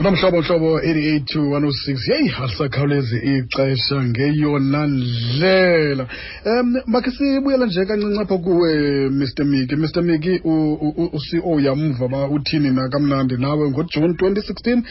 unomhlobo hlobo 88 to 106 yeyi alisakhawulezi ixesha ngeyona ndlela. Um makhe sibuyela nje kancinci apho kuwe mr miki mr miki u-ceo yamva ba uthini nakamnandi nawe ngojuni 2016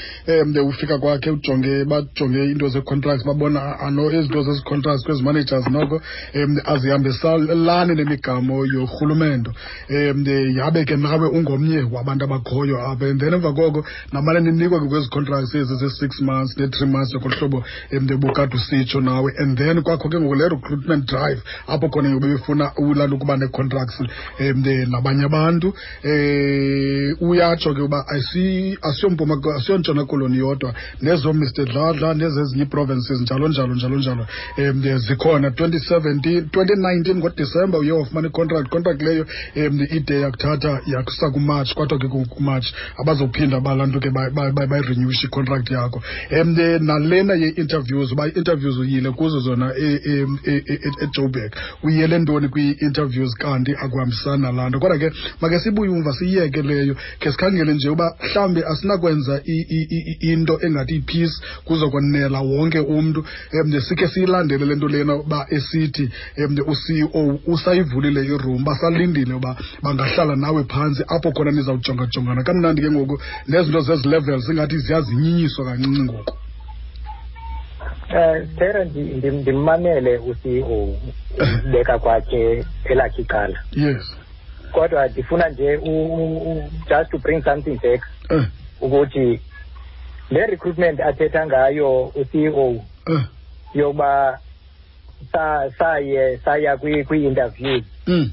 um ufika kwakhe ujonge bajonge into ze-contracts babona ano izinto zezi-contracts kwezi managers noko um azihambisalani nemigamo yorhulumendo um yabe ke nawe ungomnye wabantu abakhoyo apha. And then emva koko namane ninikwa kwezi contracts ezi ze-six months ne-three months yoko hlobo usitsho nawe and then kwakho ke ngoku le recruitment drive apho khona ngoku befuna ulanda ukuba nee-contracts um nabanye abantu. Um uyatsho ke uba asiyontshona koloni yodwa. Nezo mr dladla nezezinye ii-provinces njalo njalo njalo njalo um zikhona. 2017 2019 ngodisemba uye wafumana icontract. Contract leyo um ide yakuthatha yakusa kumarch kwathiwa ke kumatshi. Abazophinda balanto ke icontract yakho. Um nalena ye-interviews uba i-interviews uyile kuzo zona ejobek uyele ntoni kwii-interviews? Kanti akuhambisani nalaa nto. Kodwa ke make sibuye umva siyiyeke leyo khe sikhangele nje uba mhlawumbi asinakwenza into engathi ipeace kuzokwanela wonke umntu. Um sikhe siyilandele le nto lena uba esithi um u-ceo usayivulile iroom basalindile uba bangahlala nawe phantsi apho khona nizawujongajongana. Kamnandi ke ngoku nezinto zezi levels ingathi ziyazinyinyiswa kancinci ngoku. Eh Tera ndimmamele uCEO beka kwakhe elakhe icala. yes. Kodwa ndifuna nje just to bring something back. Uh, ukuthi le recruitment athetha ngayo uCEO uh, yoba sa saye saya kwi kwi-interviews mm,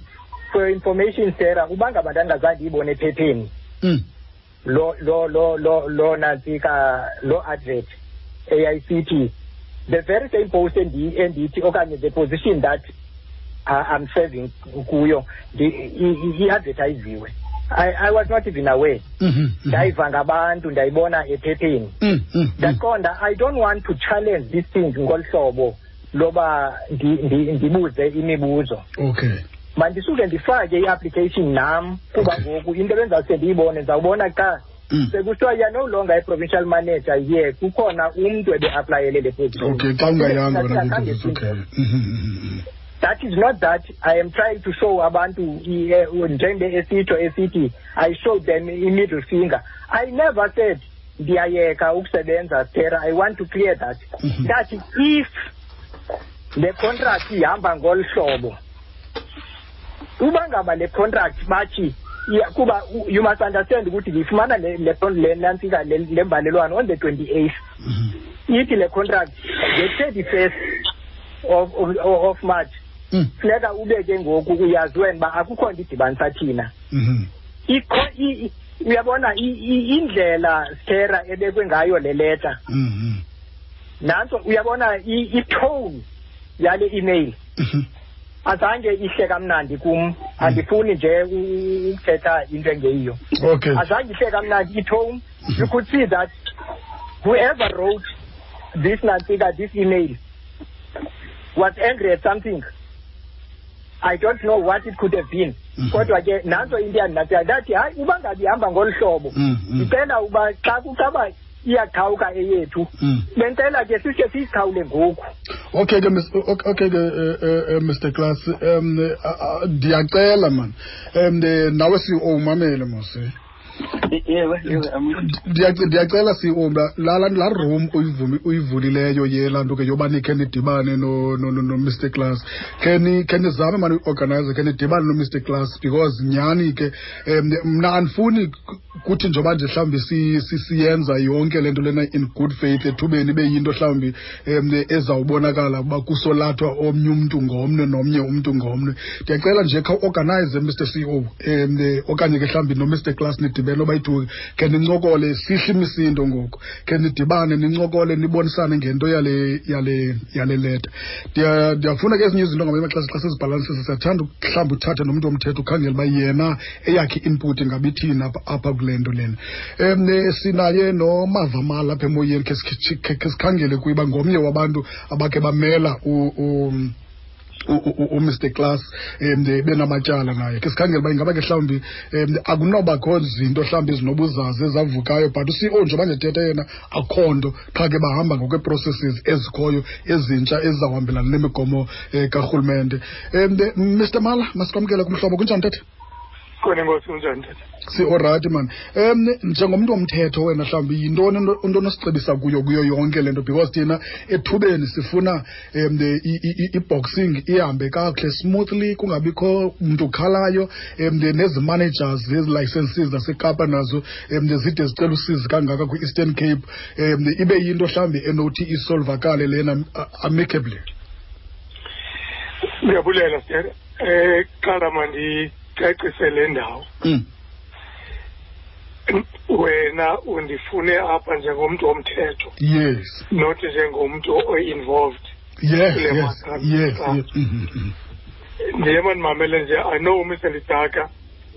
for information Tera uba ngabantu angazange iyibone ephepheni. Mm, lo lo lo lo lo nantsika lo advert eyayisithi the very same post endi endithi okanye the position that uh, I'm serving kuyo i-advertisiwe I, I was not even aware. Mhm, ndayiva ngabantu ndayibona ephepheni. Mm, mm, mm. ndaqonda i don't want to challenge this thing ngolu hlobo loba ndi- ndi- ndibuze imibuzo. Okay. Mandisuke ndifake i-application nam kuba Okay. ngoku into ndiyibone ndizawubona xa Mm. sekuthiwa you're no longer a provincial manager ye kukhona umntu ebe-aplayele le position okay xa ungayanga wena Ndingakhange kuzo okay sindle. Mhm, mhm, mhm. that is not that i am trying to show abantu eh, njenge esitsho esithi i showed them i-middle finger i never said ndiyayeka ukusebenza tera i want to clear that Mhm. that if le contract ihamba ngolu hlobo uba ngaba le contract bathi iya- kuba u- you must understand ukuthi ngiyifumana le le le nantsika le le mbalelwano on the 28th Mhm. ithi le contract nge-31st of, of, of march Mm, funeka ube ke ngoku uyazi wena uba akukho nto idibanisa thina mhm. Ikho- i- i- uyabona i- i- indlela sera ebekwe ngayo le leta Mhm. nanso uyabona i- i-tone yale email Mhm. Azange ihle kamnandi kum. Andifuni nje u- ukuthetha into engeyiyo. Okay. Azange ihle kamnandi i-tone you could see that whoever wrote this nantsika this email was angry at something. I don't know what it could have been. Mhm. kodwa ke nanso into yandinatsika ndathi hayi uba ngabe ihamba ngolu hlobo. Mm, mm. ndicela uba xa kucaba iyaqhawuka eyethu. Mm. Bentela ke sishe siyiqhawule ngoku. Okay ke okay ke Mr Class um ndiyacela man um nawe CEO oh, mamele mose eh. Ndiyacela siomba laa laa room uyivulileyo yelaa nto ke yoba nikhe nidibane no- no- no- no-mr class. Khe ni- khe nizame mani uorganize khe nidibane no-mr class because nyhani ke um mna andifuni kuthi njengoba nje mhlawumbi si- si- siyenza yonke le nto lena in good faith ethubeni ibe yinto mhlawumbi um ezawubonakala uba kusolathwa omnye umntu ngomnye nomnye umntu ngomnye. Ndiyacela nje khawuorganize mr c o um okanye ke mhlawumbi no-mr class nidibene noba yitu khe nincokole sihle imisindo ngoku. Khe nidibane nincokole nibonisane ngento yale yale yale leta. Ndiya- ndiyafuna ke ezinye izinto ngamanye amaxesha xa sizibhalansisa siyathanda mhlawumbi uthathe nomntu omthetho ukhangele uba yena eyakhe input ingabi ithini apha kule nto lena. Um sinaye nomavamala apha emoyeni khe sikhangele kuye uba ngomnye wabantu abakhe bamela umr class um benamatyala naye. Ke sikhangele uba ingaba ke mhlawumbi um akunobakho zinto mhlawumbi ezinobuzazi ezavukayo but u-ceo nje bandethetha yena akho nto qha ke bahamba ngokwe-processes ezikhoyo ezintsha ezizawuhambelana nemigomo um karhulumente. Um mr mala masikwamkele kumhlobo kunjani thethe khona enkosi kunjani tata si-orayithi mani um njengomntu womthetho wena mhlawumbi yintoni into- onosicebisa kuyo kuyo yonke le nto? Because thina ethubeni sifuna um i-boxing ihambe kakuhle smoothly kungabikho mntu ukhalayo um nezi managers zezi licenses zasekapa nazo um zide zicela usizi kangaka kwi-eastern cape. Um ibe yinto mhlawumbi enothi isolvakale lena amicably. Ndiyabulela um qala mandicacise le ndawo mm. wena undifune apha njengomntu womthetho yes not njengomntu o-involved yes yes yes. Mhm, mhm. ndiye mandimamele nje i know mr lidaka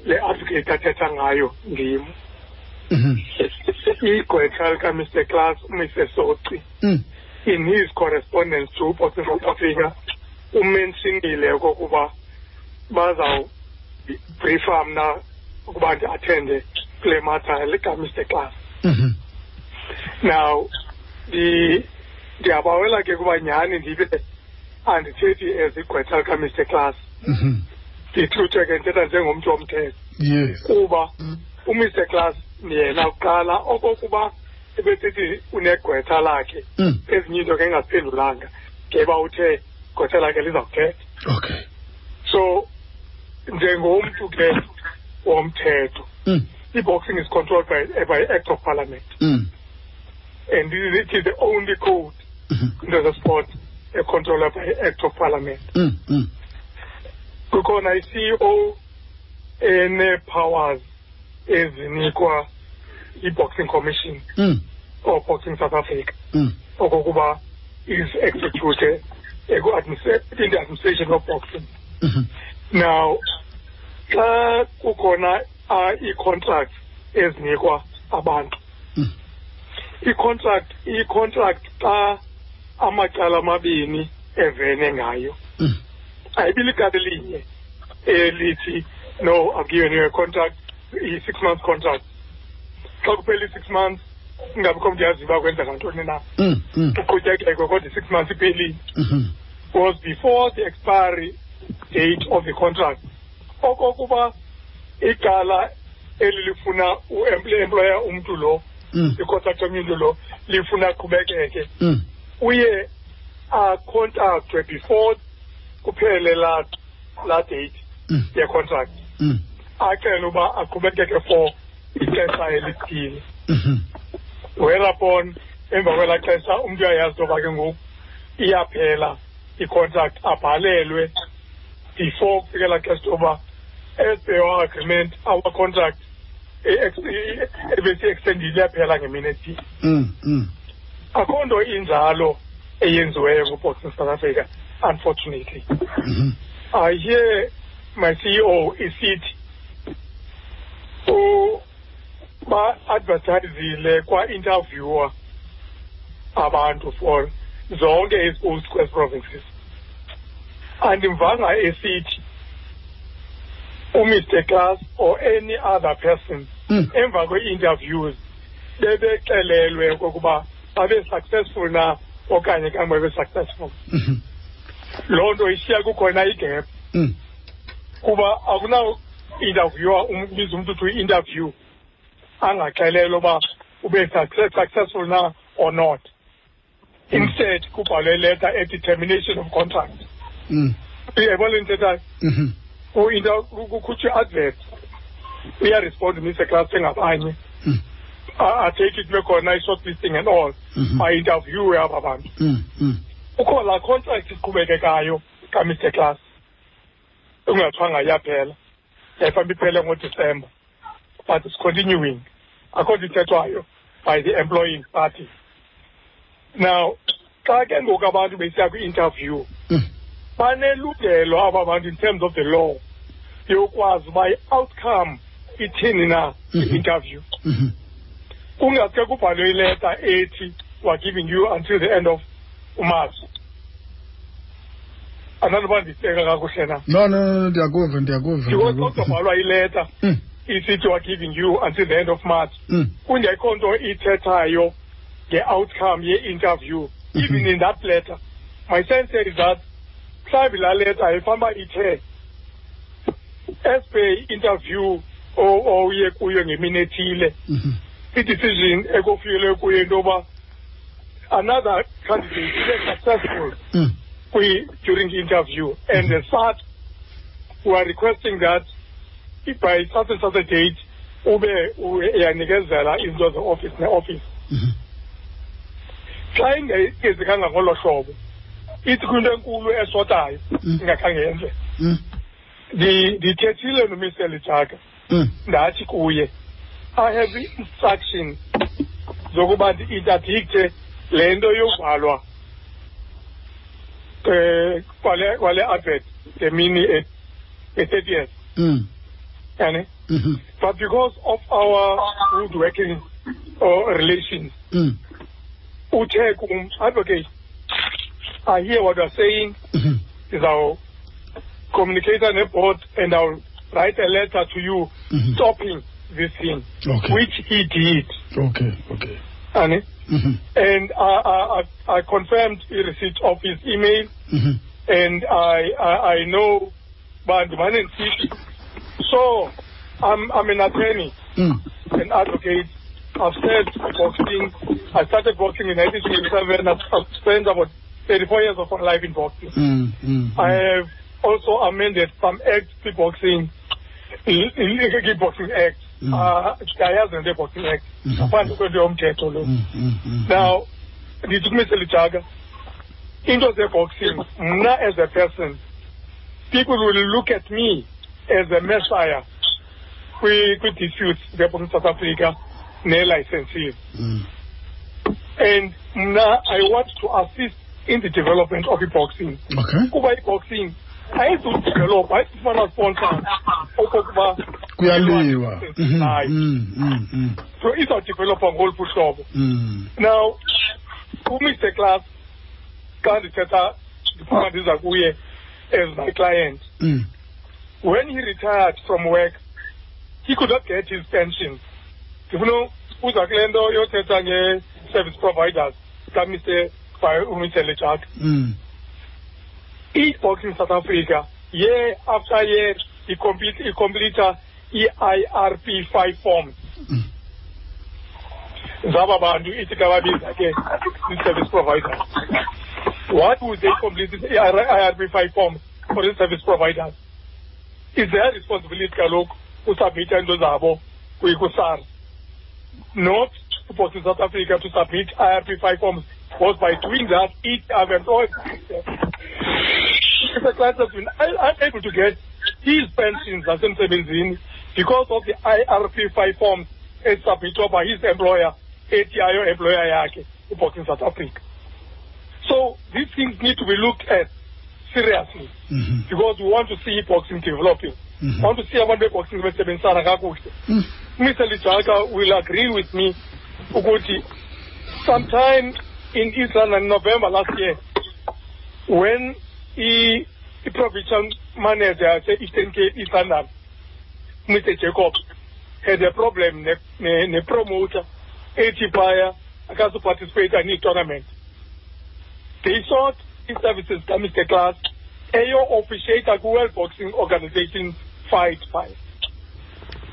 le advocate athetha ngayo ndim igwetha igqwetha likamr class umr soci Mm. in his correspondence to uboxing south africa umentionile okokuba bazawubriefa mna ukuba ndi-athende kule likamr class. Mhm. now ndi- ndiyabawela ke kuba nyhani ndibe andithethi as igqwetha likamr class. Mhm. ndithuthe ke ndithetha njengomntu womthetho. Yes. Kuba umr class yena kuqala okokuba ebesithi unegqwetha lakhe. Mm. ezinye into ke engaziphendulanga ngeba uthe igqwetha lakhe liza kuthetha okay. Njengomntu ke womthetho Mm. i-boxing is controlled by, by act of parliament Mm. and it is the only code Mhm. into zesport econtrolled by act of parliament Mm. Mm. kukhona i-ceo ene-powers ezinikwa i-boxing commission Mm. or boxing south africa Mm. okokuba is execute eku-administra- in the administration of boxing Mhm. Now xa kukhona uh, ii-contracts ezinikwa abantu Mm. i-contract i-contract xa amacala amabini evene ngayo Mm. ayibi licala elinye elithi no i've given you a contract i-six months contract xa kuphela i-six months ingabikho mntu yaziyo uba kwenzeka ntoni na Mm. Mm. uqhutyekeko kodwa i-six months iphelile was before the expiry date of the contract okokuba icala eli lifuna u-employer umntu lo Mm. i-contract omntu lo lifuna aqhubekeke Mm. uye acontractwe before kuphele laa laa date Mm. ye-contract acele uba aqhubekeke for ixesha elithile Mhm. whereupon emva kwelaa xesha umntu uyayazi into yoba ke ngoku iyaphela i-contract abhalelwe before kufikela yoba as per your agreement our contract ebesiyi-extendile iyaphela ngemini ethile Mm. Mm. akho nto injalo eyenziweyo nguboxing south africa unfortunately Mhm. i hear my ceo isithi ba-advertisile kwa-interviewer abantu for zonke ezi-post kwezi provinces andimvanga esithi umr class or any other person Mm. emva kwe-interviews bebexelelwe okokuba babe successful na okanye kange babe successful Mhm. loo nto ishiya kukhona igap Mm. kuba akunawinterviewa ubiza umntu to interview angaxelelwa uba ube success, successful na or not instead kubhalwe letter ethi termination of contract Mm. uyayibona le Mhm. ku-inter- ku- kukhutshwe advert uyarespond mr class engabanye Mm. A- atake kube khona i-short listing and all bainterviewe aba bantu Mm. Mm. kukho laa contract iqhubekekayo kamr class ungathwanga iyaphela yayifamba iphele ngodisemba but it's continuing akho nto ithethwayo by the employing party now xa ke ngoku abantu besiya kwi-interview Mm. Banelungelo aba bantu in terms of the law yokwazi uba i-outcome ithini na Mhm. i-interview Mhm. kungaske kubhalwe ileta ethi we're giving you until the end of umarch andanoba ndibeka kakuhle na no no no ndiyakuva ndiyakuva because xa ndiyakuva. kuzobhalwa ileta Mm, isithi weare giving you until the end of march mm, kungekho nto ithethayo nge-outcome ye-interview Mhm. even in that letter my sense is that mhlawumbi laa letter ayifanuba ithe as per interview o- owuye kuyo ngemini ethile. Mhm, i-decision ekofikele kuyo into yoba another candidate ibe successful mm, kwi during the interview. And as such we are requesting that if by such and such a date ube uyanikezela izinto ze-office ne-office. Mhm, xa ingezekanga ngolo hlobo ithi kwinto enkulu eshotayo Mm. ingakhange yenze mm, Ndi- ndithethile nomr lijaka mm, ndathi kuye i have instruction zokuba ndi-interdicte le nto yovalwa um kwale kwale advert ngemini e-thirtieth mm, yani? Mhm, but because of our good working or relations mm, uthe kum advocate i hear what you're saying mhm, ndizawucommunicate ne-board and i'll write a letter to you mhm. stopping this thing Okay. which he did Okay, okay. honey Mhm, and I, I, I- confirmed the receipt of his email and I, I, I know Bandman and City. So I'm, I'm an attorney, mm, an advocate. I've started boxing. I started boxing in 1987. I've, I've spent about 34 years of life in boxing. mm, mm, I have also amended some acts to boxing, illegal boxing act. Mm. Uh, nento boxing act. Ngaphandle kwento yomthetho lo. mm, mm, mm. Now, ndithi kumise lijaga into ze-boxing mna as a person people will look at me as a messiah kwi- kwi-disputes ze-boxing south africa nee-licenses Mm, and mna i want to assist in the development of i-boxing. Kuba i-boxing ayizudevelopha ayizufana sponsor okokuba Kuyaliwa. Mhm, Hayi. mm, mm, mm, so izawudevelopha ngoluphi uhlobo. Mm, now umr class xa ndithetha ndiphuma ndiza kuye as my client. Mm, when he retired from work he could not get his pension. Ndifuna uza kule nto yothetha nge-service providers kamr umr lejak mm, i-boxing south africa year after year icomplete- icompleta i-irp five forms mm. zaba bantu ithi kababiza ke i-service providers what would they complete the IRP five form for the service providers is their responsibility kaloku usubmitha into zabo kwi- ku-SARS not for South Africa to submit IRP five forms because by doing that it have employed Mr. Clark has been un- unable to get his pensions zasemsebenzini because of the IRP five forms esubmitted by his employer ayo employer yakhe iboxing south africa. So these things need to be looked at seriously Mhm, because we want to see boxing developing. Mhm. I want to see abantu beboxing besebenzisana kakuhle. Mm, mr. Lijaka will agree with me ukuthi sometime in Israel in November last year when he, the provincial manager at Eastern Cape Eastern Mr. Jacob, had a problem ne, ne, ne promoter, AT buyer, has to participate in the tournament. They sought his services from Mr. Class, AO officiate a World Boxing Organization fight fight.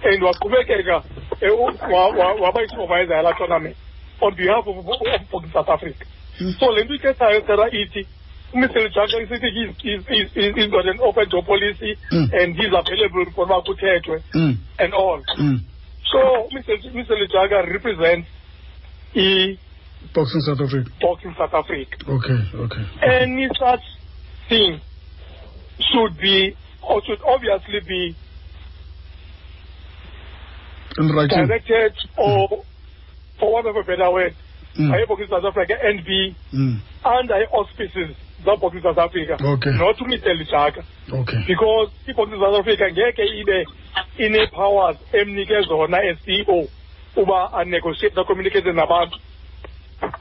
And wakubekeka, waba isimamaiza yala tournament on behalf of, of boxing south africa mm. so le nto ithethayo ithi umr jaka isithi he's, he's got an open door policy Mm. and he's available for uba kuthethwe Mm, and all mm. so mr lijaka represents i-boxing Boxing South Africa. south africa Okay, okay. any such thing should be or should obviously be In directed or for one of a better way, Mm. I have in South Africa, NB, mm. and I auspices that work in South Africa. Okay. Not to meet the Okay. Because if in South Africa ngeke ibe ine powers emnike zona as CEO uba and negotiate na communicate about,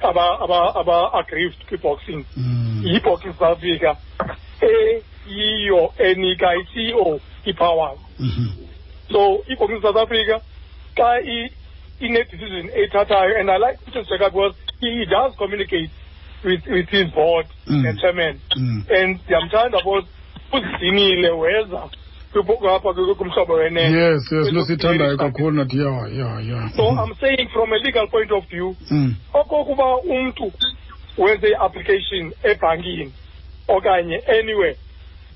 aba aba aba aggrieved kwi-boxing yi-boxing mm. south africa eyiyo enika i-ceo ipowers mm-hmm. so if Boxing south africa xa ine-decision eyithathayo and i like mr jeka because he, he does communicate with, with his board Mm. ne-chairman Mm. and ndiyamthanda because uzidinile weza kwipho- apha ku- kumhlobo wenene yes yes nosithandayo kakhulu nathi ya ya ya so i'm saying from a legal point of view Mm. okokuba umntu wenze i-application ebhankini okanye anywhere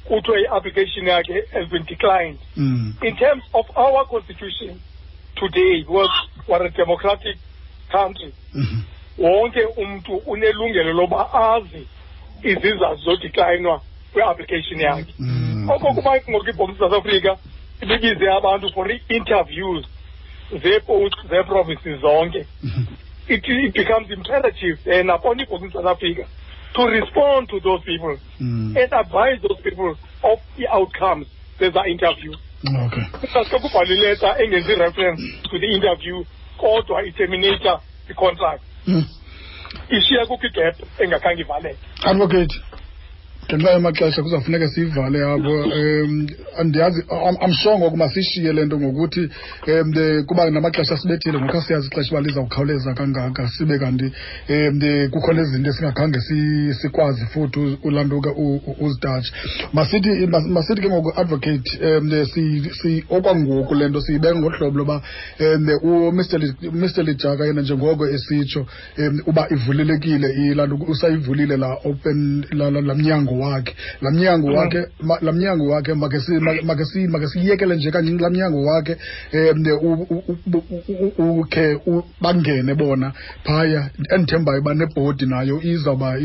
kuthiwe i-application yakhe has been declined Mm. in terms of our constitution today because we're a democratic country Mhm. wonke umntu unelungelo loba azi izizathu zodiklayinwa kwe-application yakhe Mm. okokuba ngoku ibhomsi south africa ibibize abantu for i-interviews zeepost zeeprovinces zonke Mhm. it, it becomes imperative then upon ibhomsi south africa to respond to those people Mm. and advise those people of the outcomes zeza interview okay. Kungaske kubhalwe ileta engenzi reference to the interview kodwa iterminata i-contract. Mm. ishiya kukho igap engakhange ivaleke. Advocate. Ngenxa yamaxesha kuzawufuneka siyivale apho um andiyazi I'm- sure ngoku masishiye le nto ngokuthi um kuba namaxesha sibethile ngoku asiyazi ixesha uba lizawukhawuleza kangaka sibe kanti um kukhona kukho nezinto esingakhange sikwazi futhi ulantuka uzidatshe masithi masithi ke ngoku advocate um okwangoku le nto siyibeka ngolu hlobo loba um umr lejaka yena njengoko esitsho um uba ivulelekile ilantuka usayivulile la open la mnyango wakhe. La mnyango wakhe la mnyango wakhe make si- ma- make siyekele nje kanje la mnyango wakhe um ukhe bangene bona phaya endithembayo uba nebhodi nayo izawuba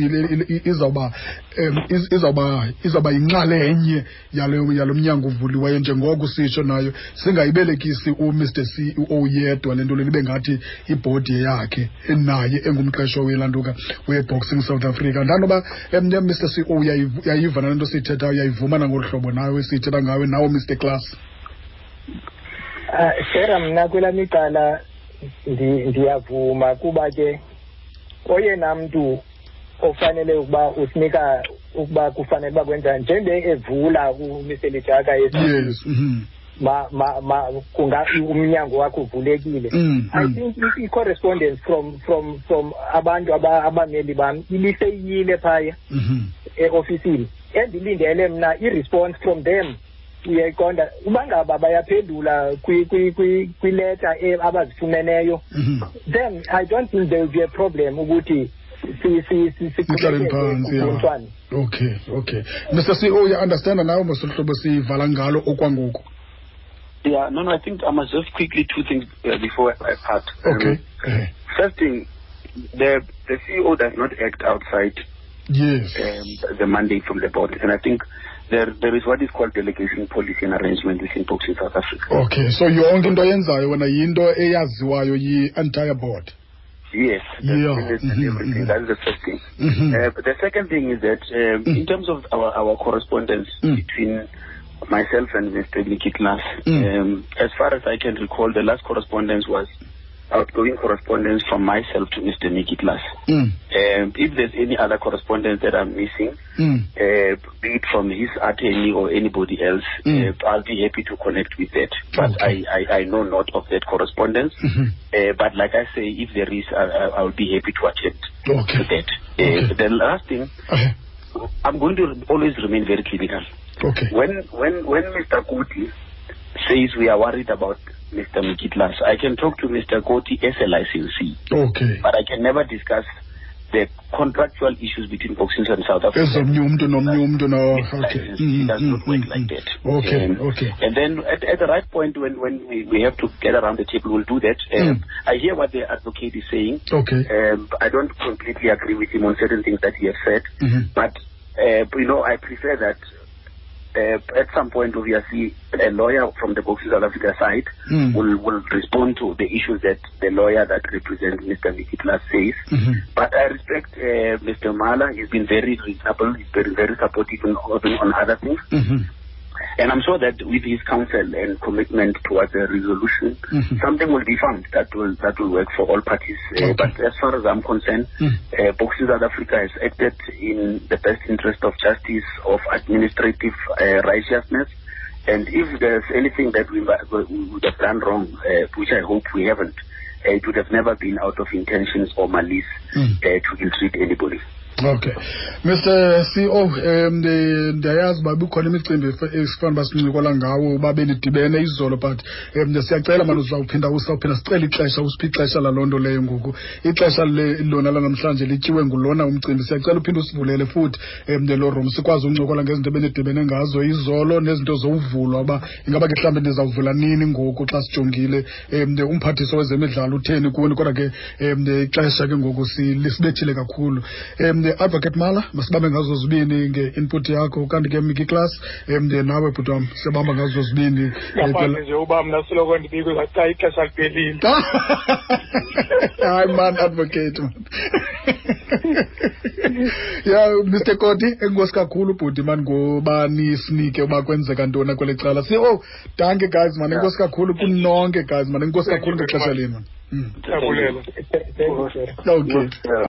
izawuba um iz- izawuba izawuba yinxalenye yalo yalo mnyango uvuliweyo njengoko sitsho nayo. Singayibelekisi umr ceo yedwa le nto lena ibe ngathi ibhodi yakhe naye engumqesho welantuka weboxing south africa. Ndanoba um mr ceo uyayiv- uyayiva nale nto siyithethayo uyayivuma nangolu hlobo nawe siyithetha ngawe nawe mr class. Ah, Sera mna kwelam icala ndi- ndiyavuma kuba ke oyena mntu ofanele ukuba usinika ukuba kufanele uba kwenza njenge evula uMr Lijaka yes mhm. ma ma ma kunga umnyango wakho uvulekile Mm, i mm. think i- i-correspondence from from from abantu aba- abameli bam ibiseyile phaya Mhm. eofisini endilindele mna i-response from them uyayiqonda uba ngaba bayaphendula kwi- kwi- kwi- kwileta e- abazifumeneyo Mhm. then i don't think there will be a problem ukuthi si- si- si- Sihlaleni siqhubekeke phantsi, okay okay. Mr ceo uyaunderstanda nawe masohlobo sivala ngalo okwangoku? Yeah, no, no, I think I must just quickly two things uh, before I part. Um, okay Eh, First thing, the the CEO does not act outside yes. um, the mandate from the board, and I think there there is what is called delegation policy and arrangement within Boxing South Africa. okay so yonke into oyenzayo wena yinto eyaziwayo yi-entire board Yes, that's Yeah. Mhm, mhm. That is the first thing. Mhm. Uh, but the second thing is that um, Mm. in terms of our, our correspondence Mm. between myself and Mr. Nikki Klas, Mm. um, as far as I can recall, the last correspondence was outgoing correspondence from myself to Mr. Nikki Klas. Mm. Um, if there's any other correspondence that I'm missing, Mm. uh, be it from his attorney or anybody else, Mm. uh, I'll be happy to connect with that. But Okay. I, I, I know not of that correspondence. Mhm. Uh, but like I say, if there is, I, I, I'll be happy to attend to okay that. Okay. Uh, the last thing, I'm going to always remain very critical. okay When when when Mr. Kuti says we are worried about Mr. Mikitlas, I can talk to Mr. Kuti as a licensee, okay but I can never discuss the contractual issues between boxing and South Africa. ezomnye umntu nomnye umntu no okay It does not mhm, work mhm. like that. okay Um, okay And then at, at the right point, when, when we, we have to get around the table, we'll do that. Mm. Um, I hear what the advocate is saying. okay Um, I don't completely agree with him on certain things that he has said, Mhm. but uh, you know, I prefer that uh, at some point, obviously, a lawyer from the Boxing South Africa side Mm. will will respond to the issues that the lawyer that represents Mr. Mikitla says. Mhm. But I respect uh, Mr. Mala. He's been very reasonable. He's been very supportive on, on, other things. Mhm. And I'm sure that with his counsel and commitment towards a resolution, Mhm. something will be found that will that will work for all parties. Uh, But as far as I'm concerned, Mm. uh, Boxing South Africa has acted in the best interest of justice, of administrative uh, righteousness. And if there's anything that we, we would have done wrong, uh, which I hope we haven't, uh, it would have never been out of intentions or malice Mm. uh, to ill-treat anybody. Okay. Mr ceo um ndi- ndiyayazi uba bukhona imicimbi efa- esifana uba sincokola ngawo uba benidibene izolo but um siyacela mani uzawuphinda usawuphinda sicela ixesha usiphi ixesha laloo nto leyo ngoku. Ixesha lona lanamhlanje lityiwe ngulona umcimbi. Siyacela uphinde usivulele futhi um lo room sikwazi uncokola ngezinto ebenidibene ngazo izolo nezinto zowuvulwa uba ingaba ke mhlawumbi ndizawuvula nini ngoku xa sijongile um umphathiso wezemidlalo utheni kuni kodwa ke um ixesha ke ngoku si- lisibethile kakhulu. Um advocate mala masibambe ngazo zibini nge-input yakho kanti ke miki class um nawe bhuti wam siyabamba ngazo zibini eh, ngaphandle nje uba mna siloko ndibikwe xa ixesha liphelile hayi man advocate man. Ya mr koti enkosi kakhulu bhuti man ngoba nisinike uba kwenzeka ntoni kweli cala? Si oh danke guys man. Enkosi kakhulu kunonke guys man. Enkosi kakhulu ngexesha lenu. Man Mm. okay.